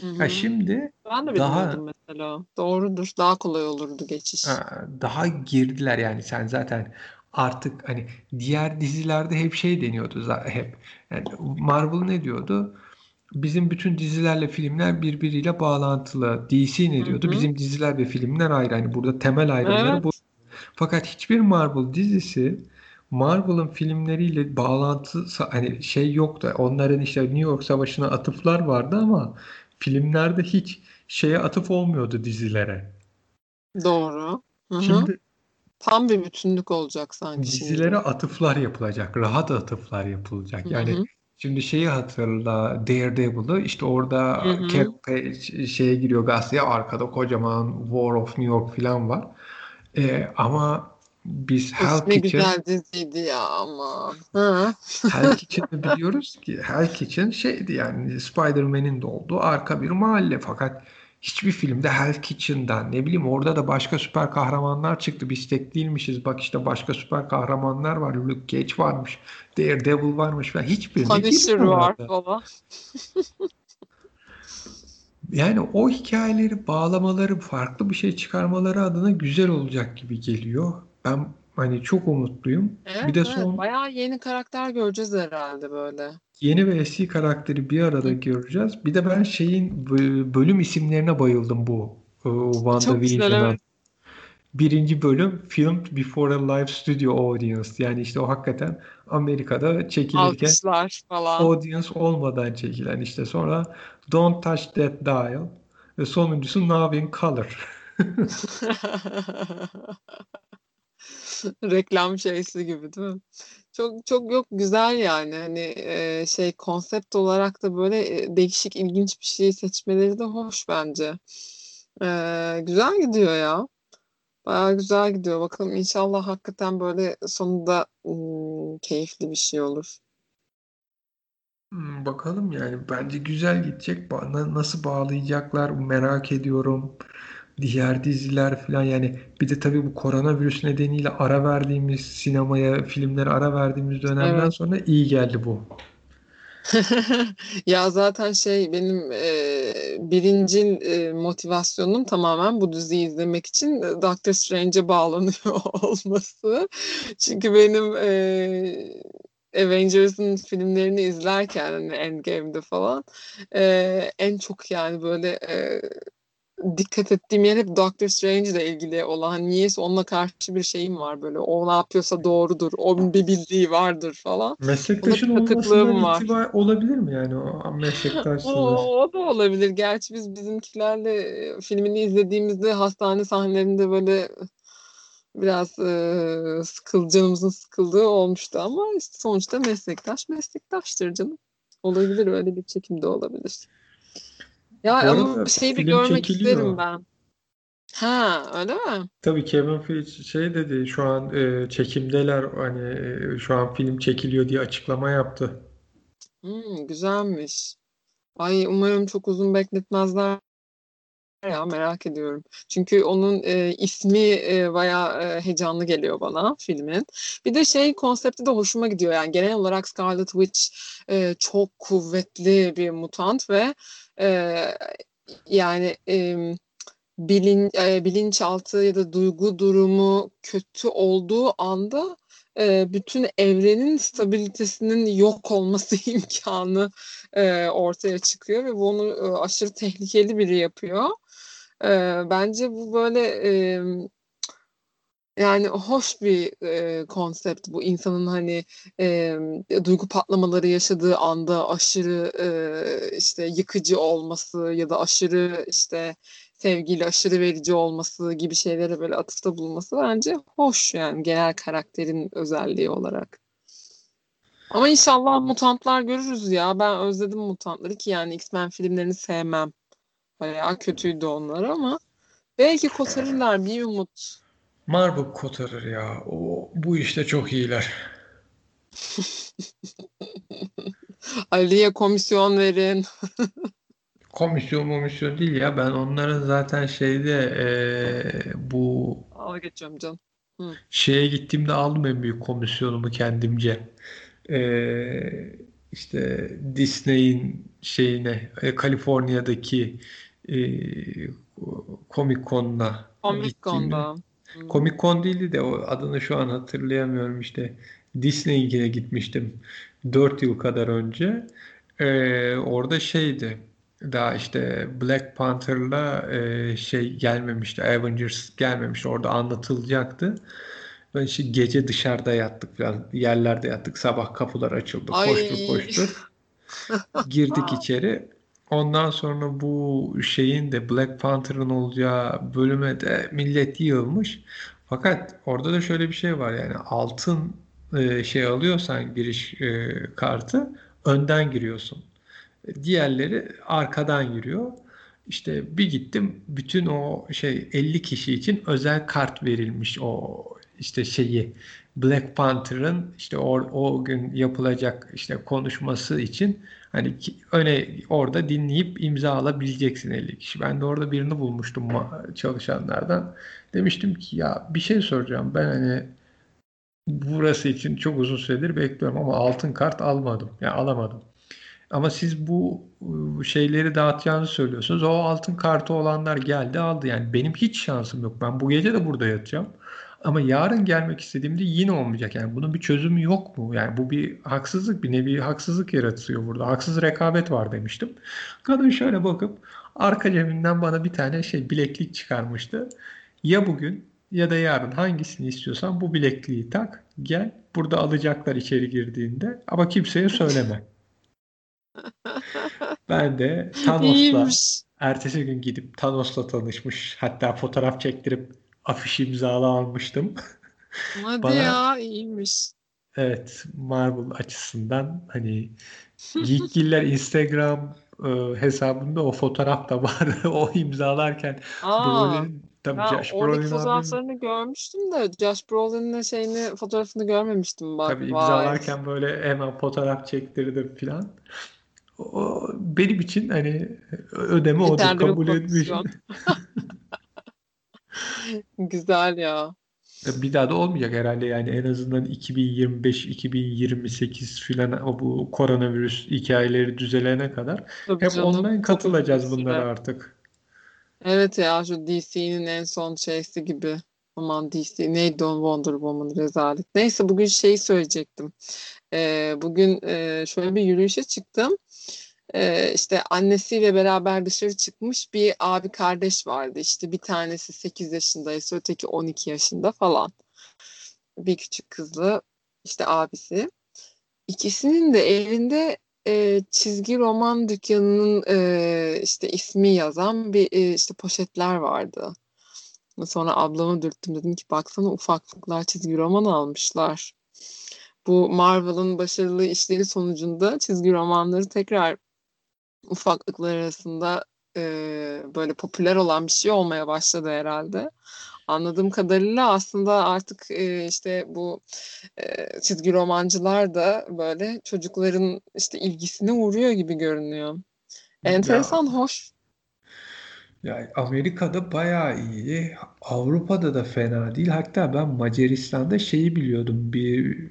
Hı Ha hı. şimdi Ben de daha mesela. Doğrudur. Daha kolay olurdu geçiş. Ha, daha girdiler yani sen zaten artık hani diğer dizilerde hep şey deniyordu hep yani Marvel ne diyordu? Bizim bütün dizilerle filmler birbiriyle bağlantılı. DC ne Hı diyordu? hı. Bizim diziler ve filmler ayrı. Hani burada temel ayrımları bu. Fakat hiçbir Marvel dizisi Marvel'ın filmleriyle bağlantı hani şey yoktu. Onların işte New York Savaşı'na atıflar vardı ama filmlerde hiç şeye atıf olmuyordu dizilere. Doğru. Hı hı. Şimdi Tam bir bütünlük olacak sanki Dizilere şimdi. atıflar yapılacak. Rahat atıflar yapılacak. Yani hı. şimdi şeyi hatırla Daredevil'ı işte orada. Carol şeye giriyor gazeteye arkada kocaman War of New York falan var. Ee, ama biz Hell Of ne Kitchen güzel diziydi ya ama. Hı. Hell Kitchen'ı biliyoruz ki Hell Kitchen şeydi yani Spider-Man'in de olduğu arka bir mahalle fakat hiçbir filmde Hell Kitchen'dan ne bileyim orada da başka süper kahramanlar çıktı. Biz tek değilmişiz. Bak işte başka süper kahramanlar var. Luke Cage varmış. Daredevil varmış falan. Hiçbirine Punisher var girmiyorlardı. Yani o hikayeleri bağlamaları, farklı bir şey çıkarmaları adına güzel olacak gibi geliyor. Ben hani çok umutluyum. Evet Bir de evet. son Bayağı yeni karakter göreceğiz herhalde böyle. Yeni ve eski karakteri bir arada Hı. göreceğiz. Bir de ben şeyin bö- bölüm isimlerine bayıldım bu e, Çok güzel WandaVision'ın. evet. Birinci bölüm Filmed Before a Live Studio Audience. Yani işte o hakikaten Amerika'da çekilirken Alkışlar falan. audience olmadan çekilen işte sonra Don't Touch That Dial ve sonuncusu Now in Color. Reklam şeysi gibi değil mi? Çok çok yok güzel yani hani e, şey konsept olarak da böyle e, değişik ilginç bir şey seçmeleri de hoş bence. E, güzel gidiyor ya. Bayağı güzel gidiyor. Bakalım inşallah hakikaten böyle sonunda ım, keyifli bir şey olur. Hmm, Bakalım yani bence güzel gidecek. Ba- na- Nasıl bağlayacaklar merak ediyorum. Diğer diziler falan yani bir de tabii bu koronavirüs nedeniyle ara verdiğimiz sinemaya, filmlere ara verdiğimiz dönemden Evet. sonra iyi geldi bu. Ya zaten şey benim e, birinci e, motivasyonum tamamen bu diziyi izlemek için Doctor Strange'e bağlanıyor olması. Çünkü benim e, Avengers'ın filmlerini izlerken hani Endgame'de falan e, en çok yani böyle e, dikkat ettiğim yer hep Doctor Strange ile ilgili olan hani niyeyse onunla karşı bir şeyim var böyle o ne yapıyorsa doğrudur onun bir bildiği vardır falan Meslektaşın olmasından var. itibar olabilir mi yani o O, meslektaşsınız? o da olabilir. Gerçi biz bizimkilerle e, filmini izlediğimizde hastane sahnelerinde böyle biraz e, sıkıl, canımızın sıkıldığı olmuştu ama işte sonuçta meslektaş meslektaştır canım. Olabilir öyle bir çekim de olabilir. Ya Bu ama arada şeyi bir görmek çekiliyor. isterim ben. Ha, öyle mi? Tabii Kevin Feige şey dedi şu an e, çekimdeler hani e, şu an film çekiliyor diye açıklama yaptı. Hmm, güzelmiş. Ay umarım çok uzun bekletmezler ya merak ediyorum. Çünkü onun e, ismi e, bayağı e, heyecanlı geliyor bana filmin. Bir de şey konsepti de hoşuma gidiyor. Yani genel olarak Scarlet Witch e, çok kuvvetli bir mutant ve e, yani e, bilin, e, bilinçaltı ya da duygu durumu kötü olduğu anda e, bütün evrenin stabilitesinin yok olması imkanı e, ortaya çıkıyor ve bunu e, aşırı tehlikeli biri yapıyor. E, bence bu böyle e, yani hoş bir e, konsept bu insanın hani e, duygu patlamaları yaşadığı anda aşırı e, işte yıkıcı olması ya da aşırı işte sevgiyle aşırı verici olması gibi şeylere böyle atıfta bulunması bence hoş yani genel karakterin özelliği olarak. Ama inşallah mutantlar görürüz ya. Ben özledim mutantları ki yani X-Men filmlerini sevmem. Bayağı kötüydü onlar ama belki kotarırlar bir umut. Marvel kotarır ya. O bu işte çok iyiler. Ali'ye komisyon verin. Komisyon komisyon değil ya. Ben onların zaten şeyde eee, bu Al geçiyorum canım. Hı. şeye gittiğimde aldım en büyük komisyonumu kendimce. Eee işte Disney'in şeyine e, Kaliforniya'daki eee Comic Con'una Comic Con'da. Hı. Comic Con değildi de o adını şu an hatırlayamıyorum işte. Disney'e gitmiştim 4 yıl kadar önce. Ee, orada şeydi. Daha işte Black Panther'la e, şey gelmemişti. Avengers gelmemişti. Orada anlatılacaktı. Ben işte gece dışarıda yattık falan. Yerlerde yattık. Sabah kapılar açıldı. Ay. koştur. Girdik içeri. Ondan sonra bu şeyin de Black Panther'ın olacağı bölüme de millet yığılmış. Fakat orada da şöyle bir şey var yani altın e, şey alıyorsan giriş e, kartı önden giriyorsun. Diğerleri arkadan giriyor. İşte bir gittim bütün o şey 50 kişi için özel kart verilmiş o işte şeyi Black Panther'ın işte o, o gün yapılacak işte konuşması için hani öne orada dinleyip imza alabileceksin 50 kişi. Ben de orada birini bulmuştum çalışanlardan. Demiştim ki ya bir şey soracağım. Ben hani burası için çok uzun süredir bekliyorum ama altın kart almadım. Yani alamadım. Ama siz bu ıı, şeyleri dağıtacağınızı söylüyorsunuz. O altın kartı olanlar geldi aldı. Yani benim hiç şansım yok. Ben bu gece de burada yatacağım. Ama yarın gelmek istediğimde yine olmayacak. Yani bunun bir çözümü yok mu? Yani bu bir haksızlık, bir nevi haksızlık yaratıyor burada. Haksız rekabet var demiştim. Kadın şöyle bakıp arka cebinden bana bir tane şey bileklik çıkarmıştı. Ya bugün ya da yarın hangisini istiyorsan bu bilekliği tak, gel. Burada alacaklar içeri girdiğinde ama kimseye söyleme. Ben de Thanos'la ertesi gün gidip Thanos'la tanışmış. Hatta fotoğraf çektirip afiş imzalı almıştım. Hadi Bana ya iyiymiş. evet Marvel açısından hani Geekgiller Instagram e, hesabında o fotoğraf da var. O imzalarken Aa, Brolin tabii ben Josh Brolin abim fotoğraflarını görmüştüm de Josh Brolin'le şeyini fotoğrafını görmemiştim bak. tabii Vay. imzalarken böyle hemen fotoğraf çektirdim filan. O benim için hani ödeme Yeterli kabul etmiş. Güzel ya. Bir daha da olmayacak herhalde yani en azından 2025-2028 filan bu koronavirüs hikayeleri düzelene kadar Tabii hep canım. online katılacağız bunlara süre. artık. Evet ya şu DC'nin en son şeysi gibi. Aman DC neydi o Wonder Woman rezalet. Neyse bugün şeyi söyleyecektim. Ee, bugün e, şöyle bir yürüyüşe çıktım. Ee, işte annesiyle beraber dışarı çıkmış bir abi kardeş vardı. İşte bir tanesi 8 yaşındaysa öteki 12 yaşında falan. Bir küçük kızlı işte abisi. İkisinin de elinde e, çizgi roman dükkanının e, işte ismi yazan bir e, işte poşetler vardı. Sonra ablama dürttüm dedim ki baksana ufaklıklar çizgi roman almışlar. Bu Marvel'ın başarılı işleri sonucunda çizgi romanları tekrar ufaklıklar arasında e, böyle popüler olan bir şey olmaya başladı herhalde. Anladığım kadarıyla aslında artık e, işte bu e, çizgi romancılar da böyle çocukların işte ilgisine uğruyor gibi görünüyor. Enteresan, Ya, hoş. ya Amerika'da bayağı iyi. Avrupa'da da fena değil. Hatta ben Macaristan'da şeyi biliyordum. Bir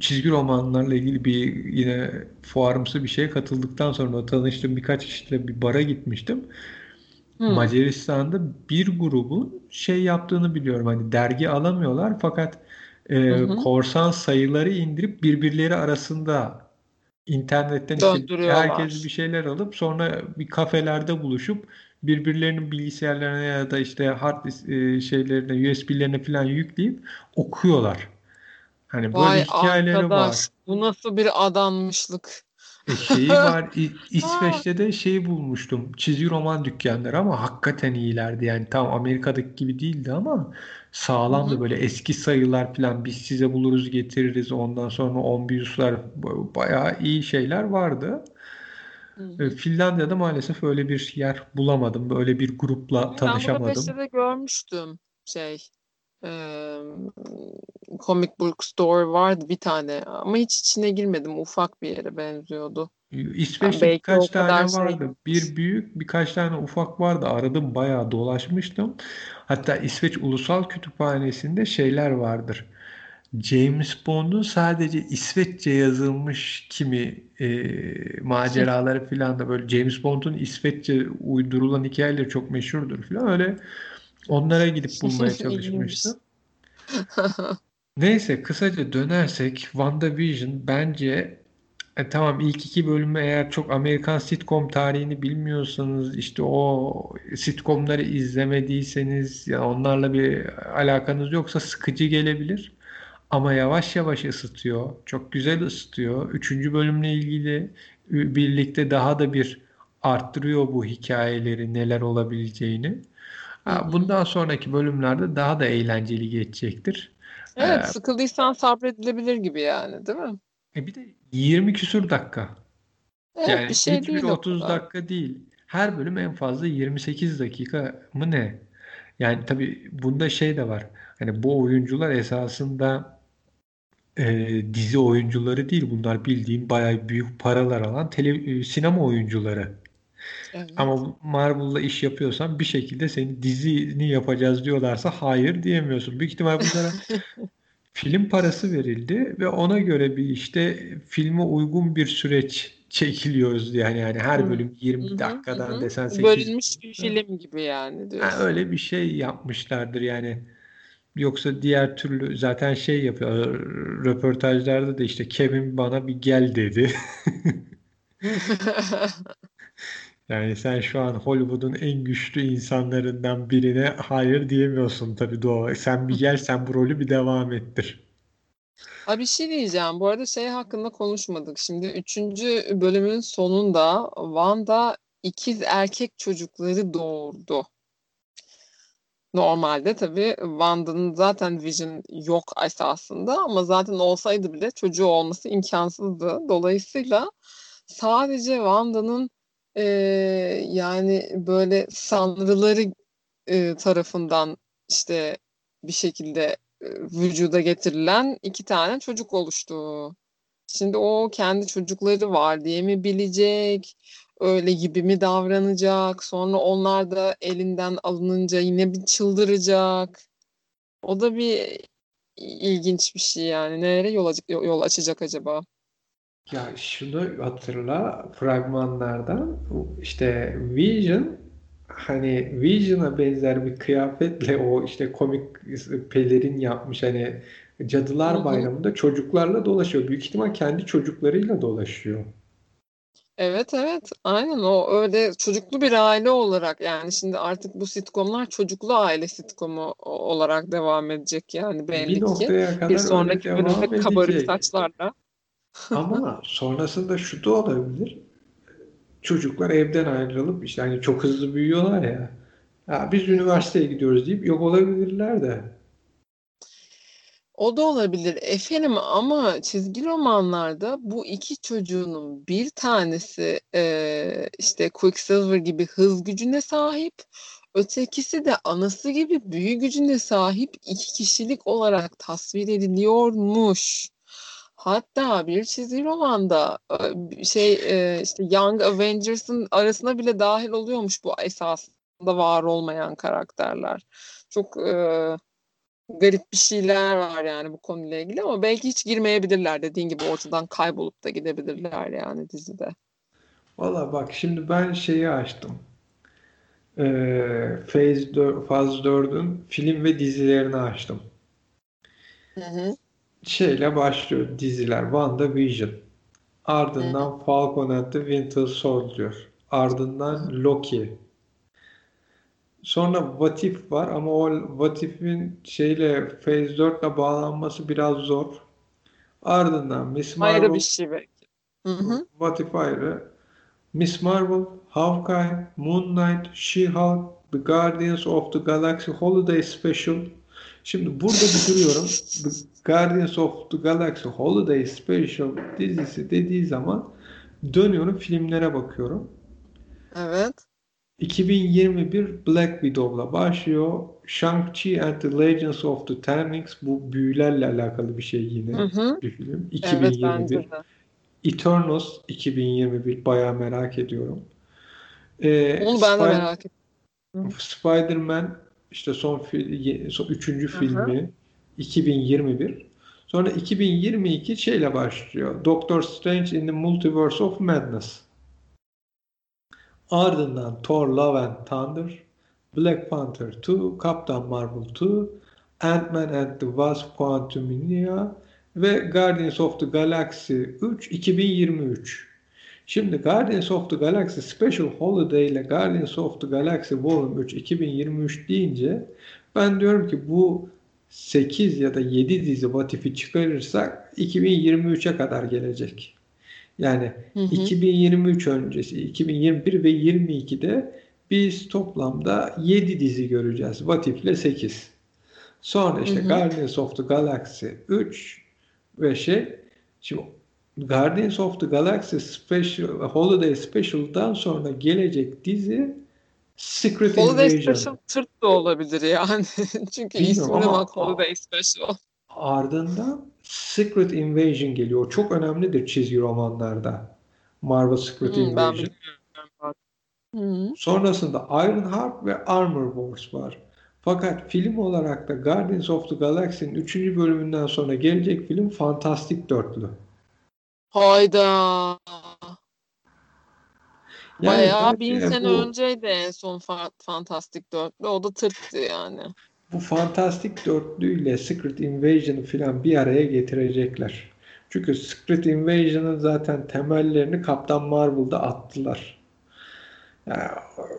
çizgi romanlarla ilgili bir yine fuarımsı bir şeye katıldıktan sonra tanıştım birkaç kişiyle bir bara gitmiştim. Hmm. Macaristan'da bir grubun şey yaptığını biliyorum. Hani dergi alamıyorlar fakat e, hı. korsan sayıları indirip birbirleri arasında internetten işte herkes bir şeyler alıp sonra bir kafelerde buluşup birbirlerinin bilgisayarlarına ya da işte hard e, şeylerine USB'lerine falan yükleyip okuyorlar. Hani böyle Vay hikayeleri var. arkadaş, bu nasıl bir adanmışlık. E şeyi var İ-. İsveç'te de şey bulmuştum. Çizgi roman dükkanları ama hakikaten iyilerdi. Yani tam Amerika'daki gibi değildi ama sağlamdı hı. böyle eski sayılar falan biz size buluruz getiririz. Ondan sonra Ombius'lar bayağı iyi şeyler vardı. Hı E. Finlandiya'da maalesef öyle bir yer bulamadım. Böyle bir grupla Ben tanışamadım. de görmüştüm şey. Eee Comic Book Store vardı bir tane ama hiç içine girmedim. Ufak bir yere benziyordu. İsveç'te o birkaç tane şey vardı. Bir büyük, birkaç tane ufak vardı. Aradım bayağı dolaşmıştım. Hatta İsveç Ulusal Kütüphanesi'nde şeyler vardır. James Bond'un sadece İsveççe yazılmış kimi e, maceraları filan da böyle James Bond'un İsveççe uydurulan hikayeleri çok meşhurdur filan. Öyle onlara gidip bulmaya çalışmıştım. Neyse kısaca dönersek WandaVision bence e, tamam ilk iki bölümü eğer çok Amerikan sitcom tarihini bilmiyorsanız işte o sitcomları izlemediyseniz ya onlarla bir alakanız yoksa sıkıcı gelebilir. Ama yavaş yavaş ısıtıyor. Çok güzel ısıtıyor. Üçüncü bölümle ilgili birlikte daha da bir arttırıyor bu hikayeleri neler olabileceğini. Ha. Bundan sonraki bölümlerde daha da eğlenceli geçecektir. Ee, Evet, sıkıldıysan sabredilebilir gibi yani, değil mi? e bir de 20 küsur dakika. Evet, bir Yani şey hiçbir değil o 30 kadar. dakika değil. Her bölüm en fazla 28 dakika mı ne? Yani tabii bunda şey de var. Hani bu oyuncular esasında e, dizi oyuncuları değil. Bunlar bildiğin bayağı büyük paralar alan tele, e, sinema oyuncuları. Ama Evet. Marvel'la iş yapıyorsan bir şekilde seni dizini yapacağız diyorlarsa hayır diyemiyorsun. Büyük ihtimal bunlara Film parası verildi ve ona göre bir işte filme uygun bir süreç çekiliyoruz yani yani her bölüm hı 20 hı. dakikadan hı. desen 8 Bölünmüş bir film gibi yani Ha, diyorsun. öyle bir şey yapmışlardır yani. Yoksa diğer türlü zaten şey yapıyor. Röportajlarda da işte Kevin bana bir gel dedi. Yani sen şu an Hollywood'un en güçlü insanlarından birine hayır diyemiyorsun tabii doğal. Sen bir gel sen bu rolü bir devam ettir. Ha bir şey diyeceğim. Bu arada şey hakkında konuşmadık. Şimdi üçüncü bölümün sonunda Wanda ikiz erkek çocukları doğurdu. Normalde tabii Wanda'nın zaten Vision yok esasında ama zaten olsaydı bile çocuğu olması imkansızdı. Dolayısıyla sadece Wanda'nın e, yani böyle sanrıları e, tarafından işte bir şekilde e, vücuda getirilen iki tane çocuk oluştu. Şimdi o kendi çocukları var diye mi bilecek? Öyle gibi mi davranacak? Sonra onlar da elinden alınınca yine bir çıldıracak. O da bir ilginç bir şey yani. Nereye yol, yol açacak acaba? Ya şunu hatırla fragmanlardan işte Vision hani Vision'a benzer bir kıyafetle o işte komik pelerin yapmış hani Cadılar hı. Bayramı'nda çocuklarla dolaşıyor. Büyük ihtimal kendi çocuklarıyla dolaşıyor. Evet evet aynen o öyle çocuklu bir aile olarak yani şimdi artık bu sitcomlar çocuklu aile sitcomu olarak devam edecek yani Bir belli ki bir kadar öyle sonraki bölümde kabarık saçlarla. Ama sonrasında şu da olabilir. Çocuklar evden ayrılıp işte hani çok hızlı büyüyorlar ya. Ya biz üniversiteye gidiyoruz deyip yok olabilirler de. O da olabilir efendim ama çizgi romanlarda bu iki çocuğunun bir tanesi e, işte Quicksilver gibi hız gücüne sahip, ötekisi de anası gibi büyü gücüne sahip iki kişilik olarak tasvir ediliyormuş. Hatta bir çizgi romanda e, şey e, işte Young Avengers'ın arasına bile dahil oluyormuş bu esasında var olmayan karakterler. Çok e, garip bir şeyler var yani bu konuyla ilgili ama belki hiç girmeyebilirler dediğin gibi ortadan kaybolup da gidebilirler yani dizide. Valla bak şimdi ben şeyi açtım. Ee, Phase 4, Faz 4'ün film ve dizilerini açtım. Hı hı. Şeyle başlıyor diziler. WandaVision. Ardından hı. Falcon and the Winter Soldier. Ardından Loki. Sonra What If var ama o What If'in şeyle Phase 4 ile bağlanması biraz zor. Ardından Miss Marvel. Ayrı bir şey belki. Hı hı. What If ayrı. Miss Marvel, Hawkeye, Moon Knight, She-Hulk, The Guardians of the Galaxy Holiday Special. Şimdi burada bitiriyorum. The Guardians of the Galaxy Holiday Special dizisi dediği zaman dönüyorum filmlere bakıyorum. Evet. 2021 Black Widow'la başlıyor. Shang-Chi and the Legends of the Ten Rings bu büyülerle alakalı bir şey yine hı hı. bir film. 2021. Evet, Eternals 2021 bayağı merak ediyorum. Ee, Onu ben de merak ediyorum. Spider-Man işte son, fil, son üçüncü Aha. filmi 2021. Sonra 2022 şeyle başlıyor. Doctor Strange in the Multiverse of Madness. Ardından Thor Love and Thunder, Black Panther 2, Captain Marvel 2, Ant-Man and the Wasp Quantumania ve Guardians of the Galaxy 3 2023. Şimdi Guardians of the Galaxy Special Holiday ile Guardians of the Galaxy Volume 3 2023 deyince ben diyorum ki bu 8 ya da 7 dizi What If'i çıkarırsak 2023'e kadar gelecek. Yani hı hı. 2023 öncesi, 2021 ve 22'de biz toplamda 7 dizi göreceğiz. What If ile 8. Sonra işte hı hı. Guardians of the Galaxy 3 ve şey şimdi Guardians of the Galaxy Special Holiday Special'dan sonra gelecek dizi Secret Holiday Invasion. Special tırt da olabilir yani. Çünkü ismine bak Holiday Special. Ardından Secret Invasion geliyor. Çok önemlidir çizgi romanlarda. Marvel Secret hmm, Invasion. Hmm. Sonrasında Iron Heart ve Armor Wars var. Fakat film olarak da Guardians of the Galaxy'nin 3. bölümünden sonra gelecek film Fantastic Dörtlü. Hayda. Yani Bayağı bin sene bu, önceydi en son Fantastic Dörtlü. O da tırttı yani bu fantastik dörtlü ile Secret Invasion'ı filan bir araya getirecekler. Çünkü Secret Invasion'ın zaten temellerini Kaptan Marvel'da attılar. Yani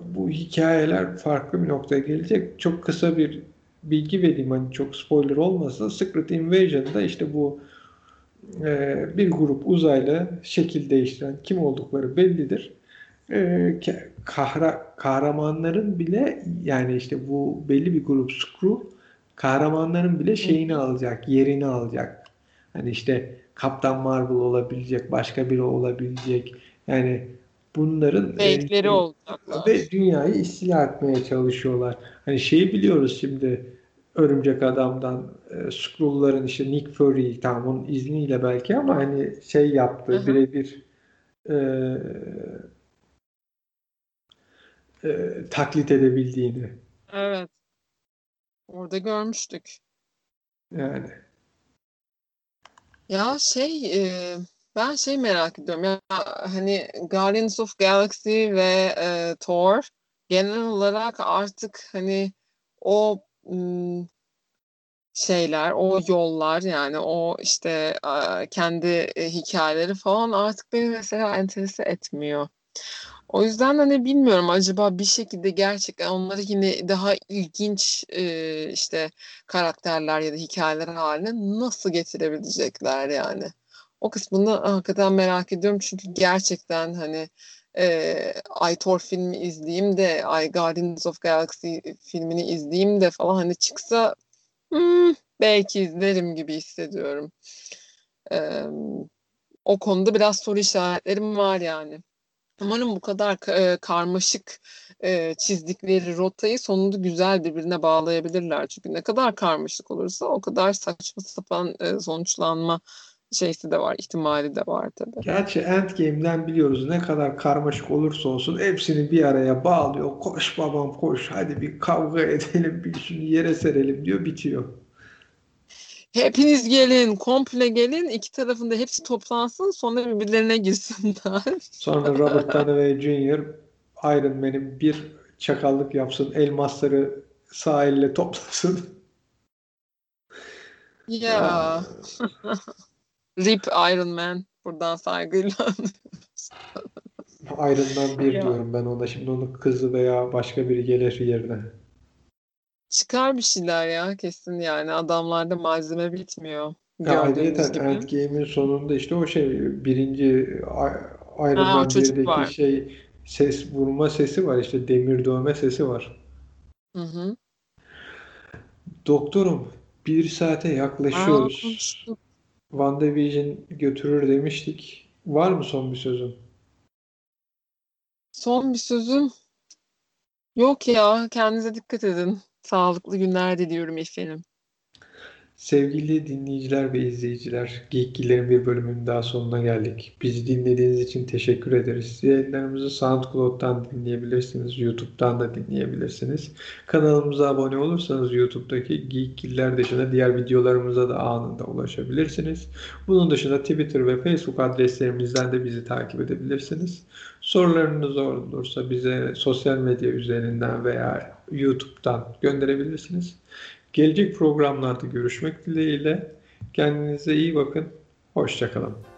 bu hikayeler farklı bir noktaya gelecek. Çok kısa bir bilgi vereyim hani çok spoiler olmasa Secret Invasion'da işte bu e, bir grup uzaylı şekil değiştiren kim oldukları bellidir e, kahra, kahramanların bile yani işte bu belli bir grup Skrull kahramanların bile şeyini alacak, yerini alacak. Hani işte Kaptan Marvel olabilecek, başka biri olabilecek. Yani bunların Fake'leri e, olacaklar. Ve dünyayı istila etmeye çalışıyorlar. Hani şeyi biliyoruz şimdi Örümcek Adam'dan e, Skrull'ların işte Nick Fury tamam onun izniyle belki ama hani şey yaptı birebir e, e, taklit edebildiğini. Evet. Orada görmüştük. Yani. Ya şey e, ben şey merak ediyorum ya hani Guardians of Galaxy ve e, Thor genel olarak artık hani o şeyler, o yollar yani o işte kendi e, hikayeleri falan artık beni mesela enterese etmiyor. O yüzden hani bilmiyorum acaba bir şekilde gerçekten onları yine daha ilginç e, işte karakterler ya da hikayeler haline nasıl getirebilecekler yani. O kısmını hakikaten merak ediyorum çünkü gerçekten hani e, Ay Thor filmi izleyeyim de Ay Guardians of Galaxy filmini izleyeyim de falan hani çıksa hmm, belki izlerim gibi hissediyorum. Ee, o konuda biraz soru işaretlerim var yani. Umarım bu kadar e, karmaşık e, çizdikleri rotayı sonunda güzel birbirine bağlayabilirler. Çünkü ne kadar karmaşık olursa o kadar saçma sapan e, sonuçlanma şeysi de var, ihtimali de var tabii. Gerçi Endgame'den biliyoruz ne kadar karmaşık olursa olsun hepsini bir araya bağlıyor. Koş babam koş hadi bir kavga edelim bir şunu yere serelim diyor bitiyor. Hepiniz gelin, komple gelin, iki tarafında hepsi toplansın, sonra birbirlerine girsinler. Sonra Robert Downey Jr. Iron Man'in bir çakallık yapsın, elmasları sağ elle toplasın. Ya. Rip Iron Man. Buradan saygıyla Iron Man 1 Ya. diyorum ben ona. Şimdi onun kızı veya başka biri gelir yerine. Çıkar bir şeyler ya kesin yani. Adamlarda malzeme bitmiyor. Ya gibi. Endgame'in sonunda işte o şey birinci Iron Ha, Man çocuk 1'deki var. şey ses vurma sesi var işte demir dövme sesi var. Hı hı. Doktorum bir saate Aa, yaklaşıyoruz. konuştuk. WandaVision götürür demiştik. Var mı son bir sözün? Son bir sözüm yok ya. Kendinize dikkat edin. Sağlıklı günler diliyorum efendim. Sevgili dinleyiciler ve izleyiciler, Geekgilerin bir bölümünün daha sonuna geldik. Bizi dinlediğiniz için teşekkür ederiz. Yayınlarımızı SoundCloud'dan dinleyebilirsiniz, YouTube'dan da dinleyebilirsiniz. Kanalımıza abone olursanız YouTube'daki Geekgiller dışında diğer videolarımıza da anında ulaşabilirsiniz. Bunun dışında Twitter ve Facebook adreslerimizden de bizi takip edebilirsiniz. Sorularınız olursa bize sosyal medya üzerinden veya YouTube'dan gönderebilirsiniz. Gelecek programlarda görüşmek dileğiyle. Kendinize iyi bakın. Hoşçakalın.